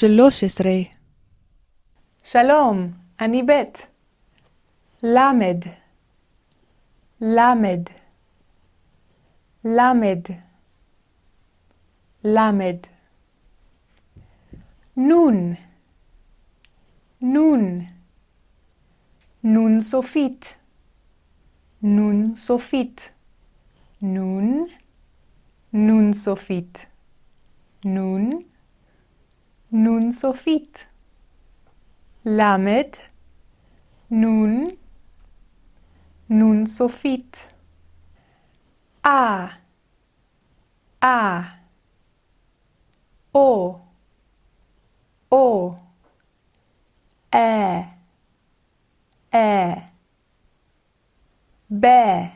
שלוש עשרה, שלום, אני ב'. למד, למד, למד, למד. נון, נון, נון סופית, נון סופית, נון, נון סופית, נון, Nun sofit. Lamet. Nun. Nun sofit. A. A. O. O. Ä. Ä. be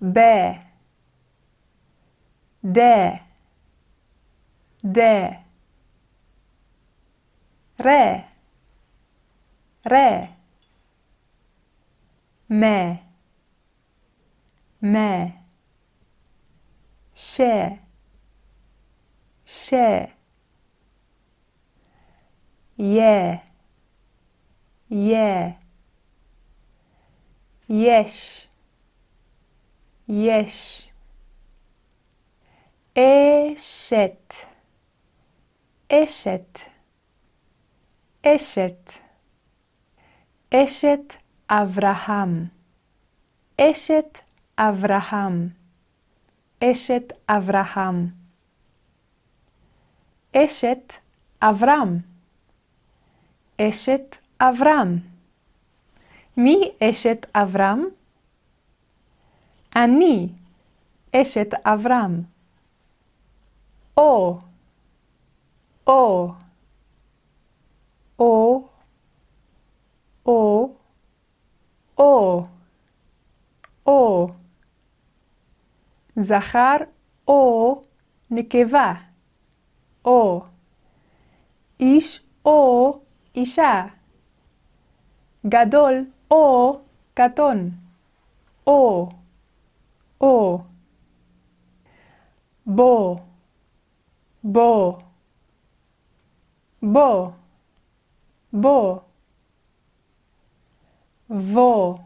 be Dä. Dä. Ré. Ré. Mais. Mais. Chez. Chez. Yeah. Yeah. Yesh. Yesh. Échette. Échette. אשת, אשת אברהם, אשת אברהם, אשת אברהם, אשת אברהם, אשת אברהם. מי אשת אברהם? אני אשת אברהם. או, או, או, או, או, או, זכר או נקבה, או, איש או אישה, גדול או קטון, או, או, בו, בו, בו, בו, בו,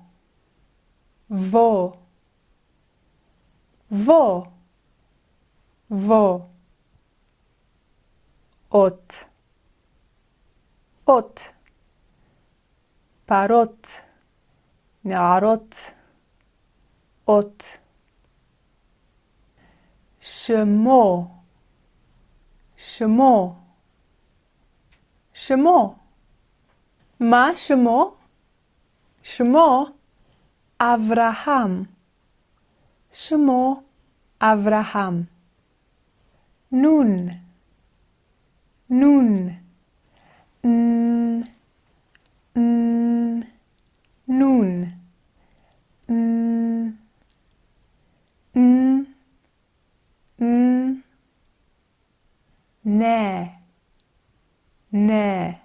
בו, בו, בו, אות, אות, פרות, נערות, אות, שמו, שמו, שמו. מה שמו? שמו אברהם. שמו אברהם. נון, נון, נ, נ, נון, נ, נ, נ, נה, נה,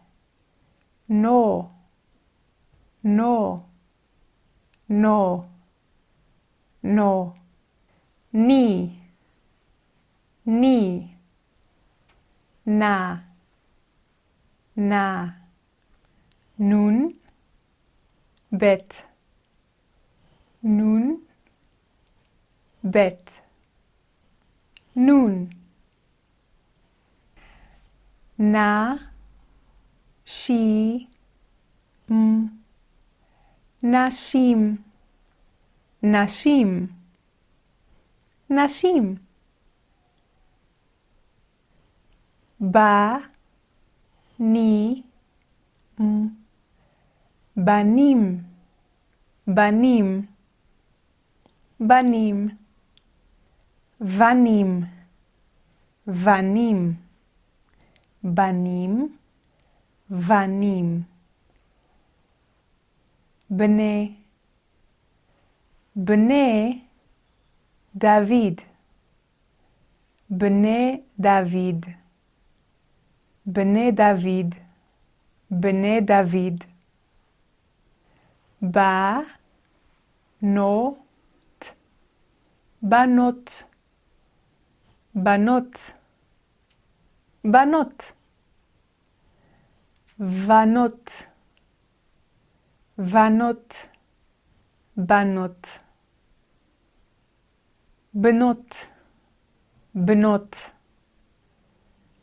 no, no, no, no, ni, ni, na, na, nun, bet, nun, bet, nun, na, שי, מ, נשים, נשים, נשים. ב, ני, מ, בנים, בנים, בנים, בנים, בנים, בנים, בנים. בני, בני דוד, בני דוד, בני דוד, בני דוד, בנות, בנות, בנות, בנות, בנות, בנות, בנות, בנות, בנות,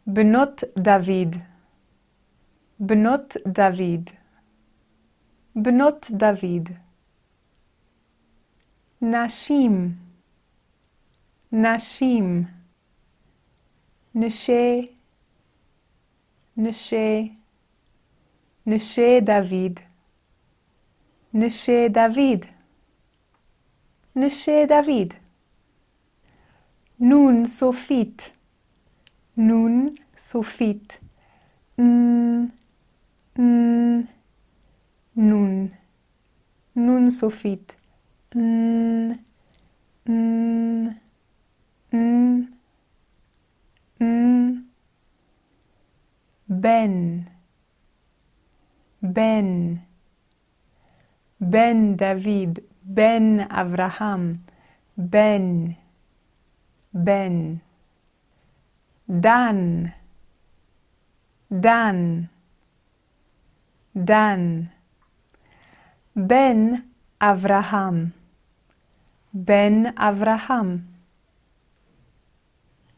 בנות דוד, בנות דוד, בנות דוד, נשים, נשים, נשי, נשי, Nishe David. Nishe David. Nishe David. Nun Sophit. Nun Sophit. Mm, mm, nun. Nun sofit. Mm, mm, mm, mm. Ben. Ben, Ben David, Ben Avraham, Ben, Ben. Dan, Dan, Dan. Ben Avraham, Ben Avraham.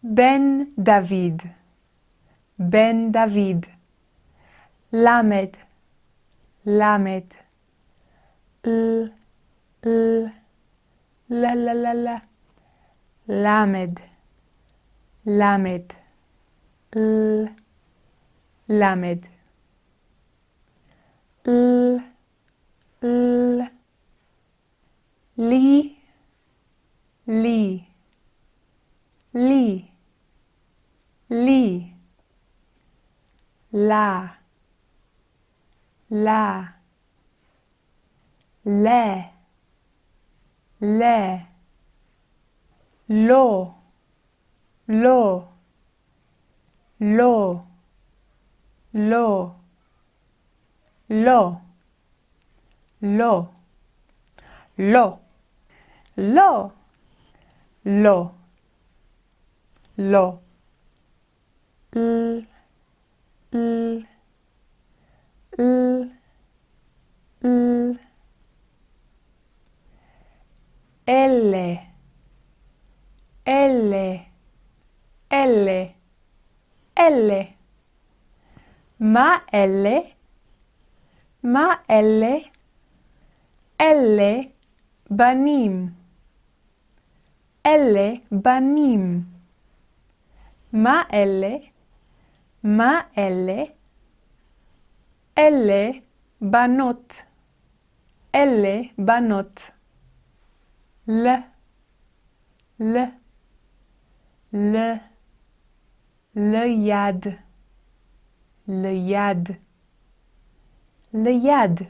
Ben David, Ben David. Lamed. Lamed, l, l, la la la la, lamed, lamed, l, lamed, l, l, li, li, li, li, la. לה, ל, ל, לא, לא, לא, לא, לא, לא, לא, לא, לא, לא, ל, ל, ל, ל, אלה, אלה, אלה, אלה. מה אלה? מה אלה? אלה בנים. אלה בנים. מה אלה? מה אלה? אלה בנות. אלה בנות. ל, ל, ל, ליד, ליד, ליד.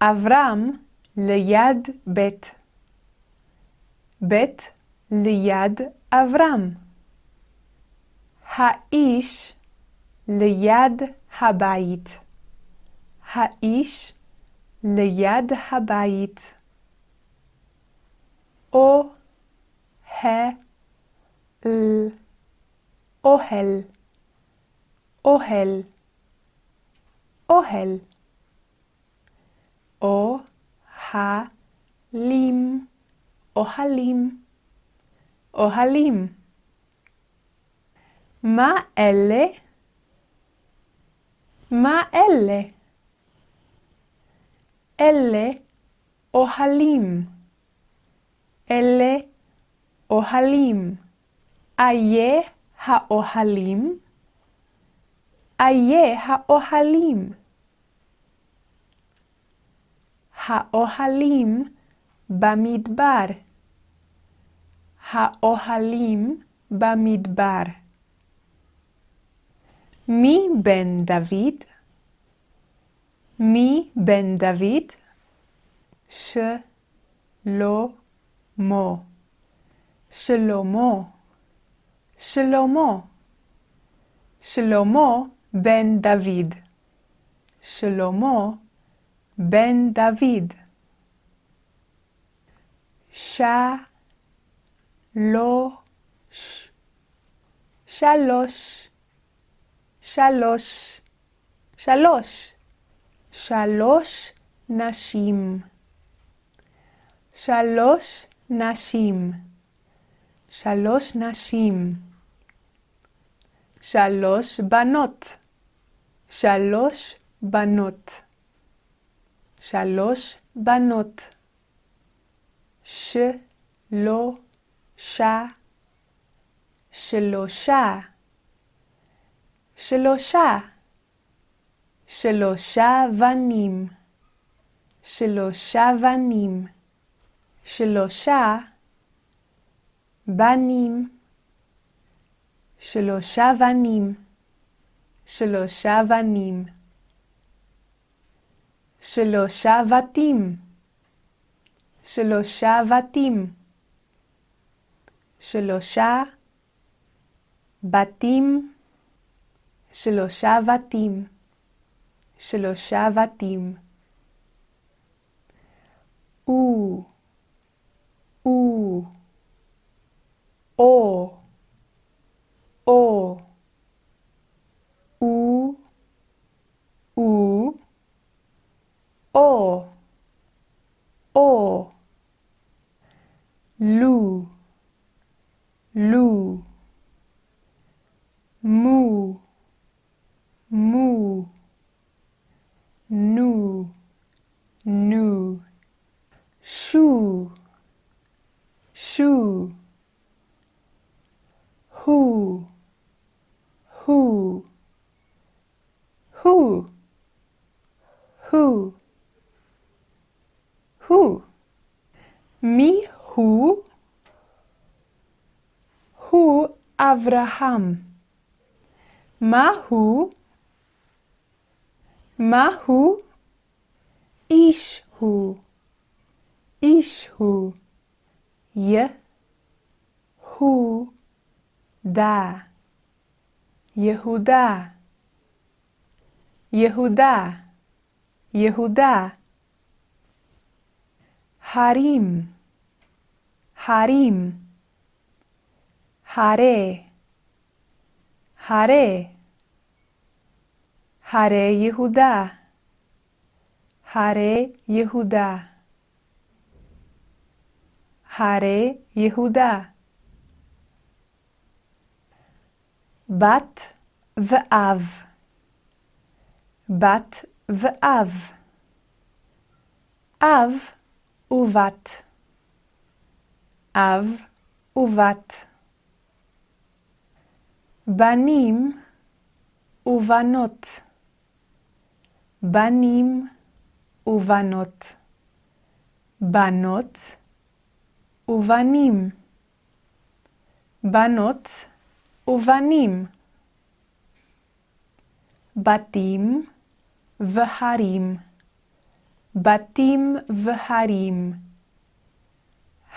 אברהם ליד בית. בית ליד אברהם. האיש ליד הבית. האיש ליד הבית. או, ה, ל, אוהל, אוהל, אוהל. או, ה, לים, אוהלים, אוהלים. מה אלה? מה אלה? אלה אוהלים. אלה אוהלים. איה האוהלים? איה האוהלים? האוהלים במדבר. האוהלים במדבר. מי בן דוד? מי בן דוד? שלמה. שלמה. שלמה. שלמה בן דוד. שלמה בן דוד. שלוש. שלוש. שלוש, שלוש, שלוש נשים, שלוש נשים, שלוש נשים, שלוש בנות, שלוש בנות, שלוש בנות, שלושה, שלושה, שלושה, שלושה בנים, שלושה בנים, שלושה בנים, שלושה בנים, שלושה בנים, שלושה בתים, שלושה בתים, שלושה בתים, שלושה בתים, שלושה בתים. או, או, או, Mi hu, hu Avraham. Mahu, mahu, ishu, ishu, Yehuda, Yehuda, Yehuda, Yehuda, Harim. הרים. הרי. הרי. הרי יהודה. הרי יהודה. הרי יהודה. בת ואב. בת ואב. אב ובת. אב ובת. בנים ובנות. בנים ובנות. בנות ובנים. בנות ובנים. בתים והרים. בתים והרים.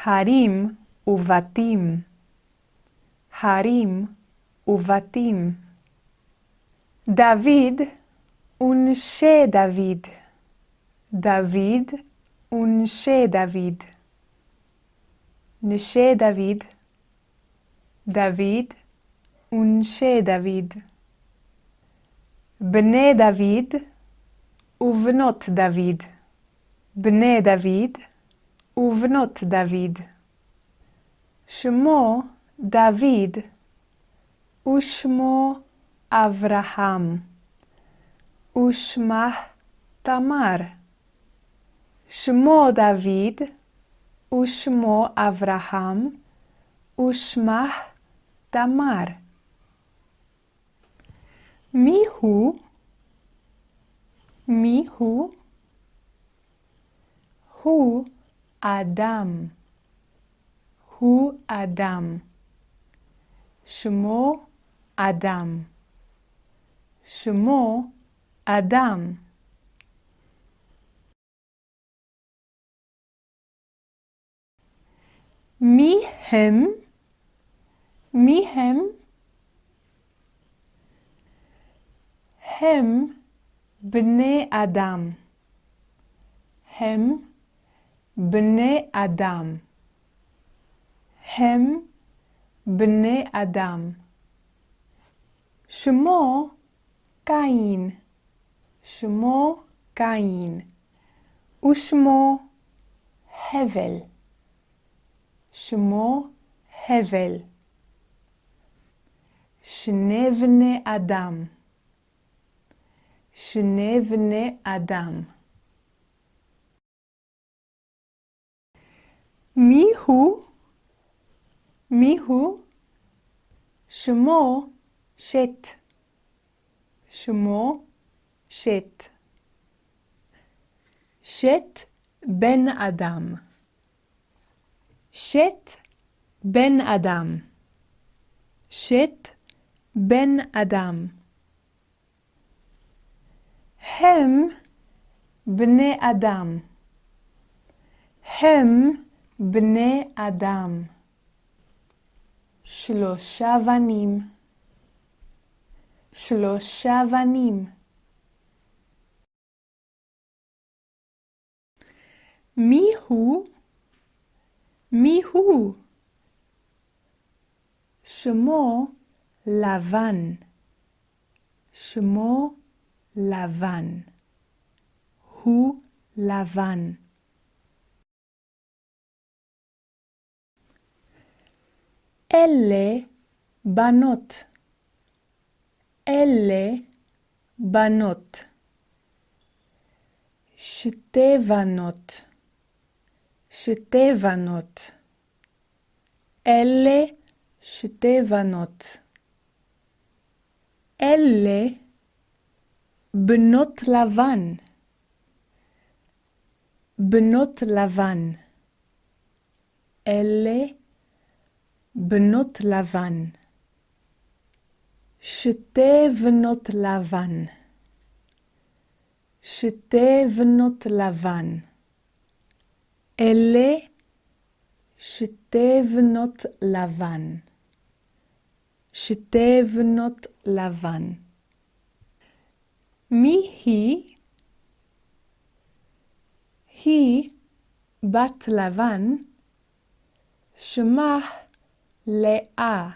הרים ובתים. הרים ובתים. דוד ונשי דוד. דוד ונשי דוד. נשי דוד. דוד ונשי דוד. בני דוד ובנות דוד. בני דוד ובנות דוד. שמו דוד ושמו אברהם ושמה תמר. שמו דוד ושמו אברהם ושמה תמר. מי הוא? מי הוא? הוא אדם. הוא אדם. שמו אדם. שמו אדם. מי הם? מי הם? הם בני אדם. הם בני אדם. הם בני אדם. שמו קין, שמו קין, ושמו הבל, שמו הבל. שני בני אדם, שני בני אדם. מי הוא? מי הוא? שמו שת. שמו שת. שת בן אדם. שת בן אדם. שת בן אדם. הם בני אדם. הם בני אדם. שלושה בנים. שלושה בנים. מי הוא? מי הוא? שמו לבן. שמו לבן. הוא לבן. אלה בנות. אלה בנות. שתי בנות. שתי בנות. אלה שתי בנות. אלה בנות לבן. בנות לבן. אלה בנות לבן. שתי בנות לבן. שתי בנות לבן. אלה שתי בנות לבן. שתי בנות לבן. מי היא? היא בת לבן, שמה לאה.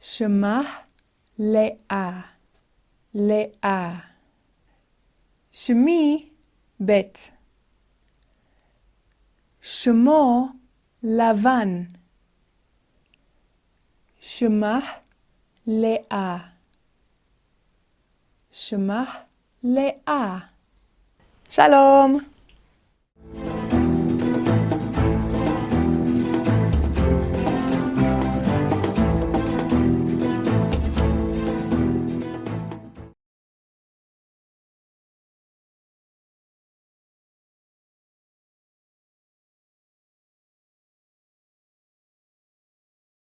שמה לאה. לאה. שמי בית. שמו לבן. שמה לאה. שמה לאה. שלום!